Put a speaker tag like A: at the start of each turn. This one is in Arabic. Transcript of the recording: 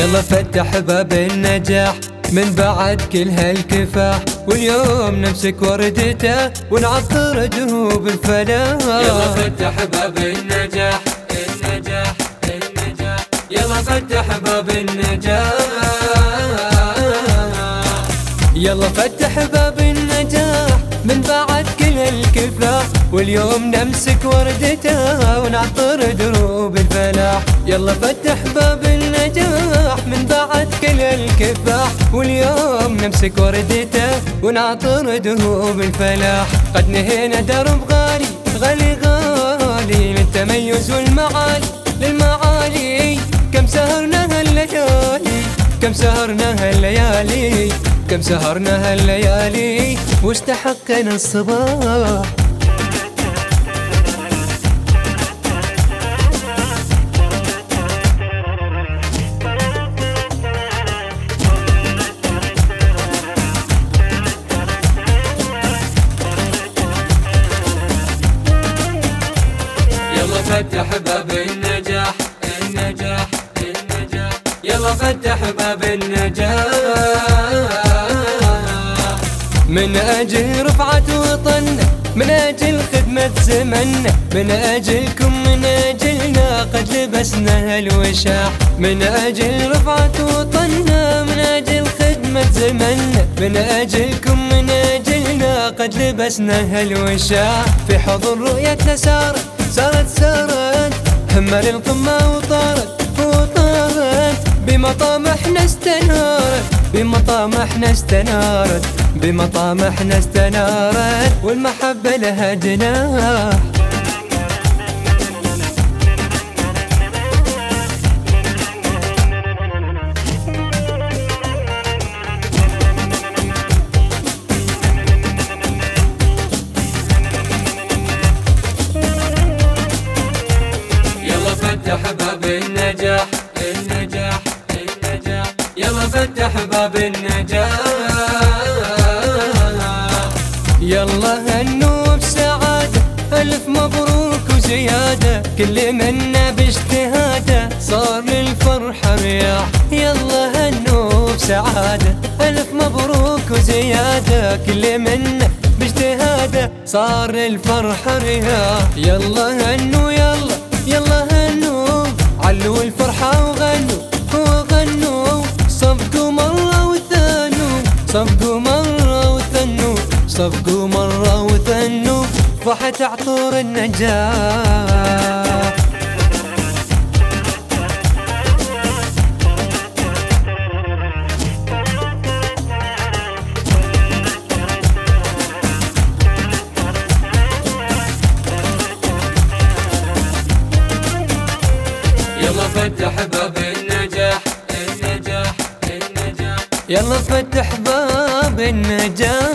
A: يلا فتح باب النجاح من بعد كل هالكفاح. واليوم نمسك وردته ونعطر دهوب الفلاح.
B: يلا فتح باب النجاح النجاح النجاح. يلا فتح باب النجاح.
A: يلا فتح باب النجاح من بعد كل الكفاح واليوم نمسك وردته ونعطر دروب الفلاح. يلا فتح باب النجاح. من بعد كل الكفاح. واليوم نمسك وردته ونعطر دروب الفلاح قد نهينا درب غالي غالي غالي للتميز والمعالي. للمعالي كم سهرنا هالليالي كم سهرنا هالليالي كم سهرنا هالليالي واستحقنا الصباح
B: فتح باب النجاح النجاح النجاح. يلا فتح باب النجاح.
A: من أجل رفعة وطننا من أجل خدمة زمننا من أجلكم من أجلنا قد لبسنا هالوشاح. من أجل رفعة وطننا من أجل خدمة زمننا من أجلكم من أجلنا قد لبسنا هالوشاح. في حضن رؤيتنا سارت سارت سارت همة للقمة وطارت وطارت بمطامحنا استنارت بمطامحنا استنارت بمطامحنا استنارت والمحبة لها جناح.
B: فتح باب النجاح النجاح النجاح. يلا فتح باب النجاح.
A: يلا هنو بسعادة ألف مبروك وزيادة. كل منا باجتهاده صار للفرحة رياح. يلا هنو بسعادة ألف مبروك وزيادة. كل منا باجتهاده صار للفرحة رياح. يلا هنو يلا يلا صفقوا مرة وثنوا فرحة عطور النجاح
B: يلا فتح باب النجاح النجاح النجاح.
A: يلا فتح باب النجاح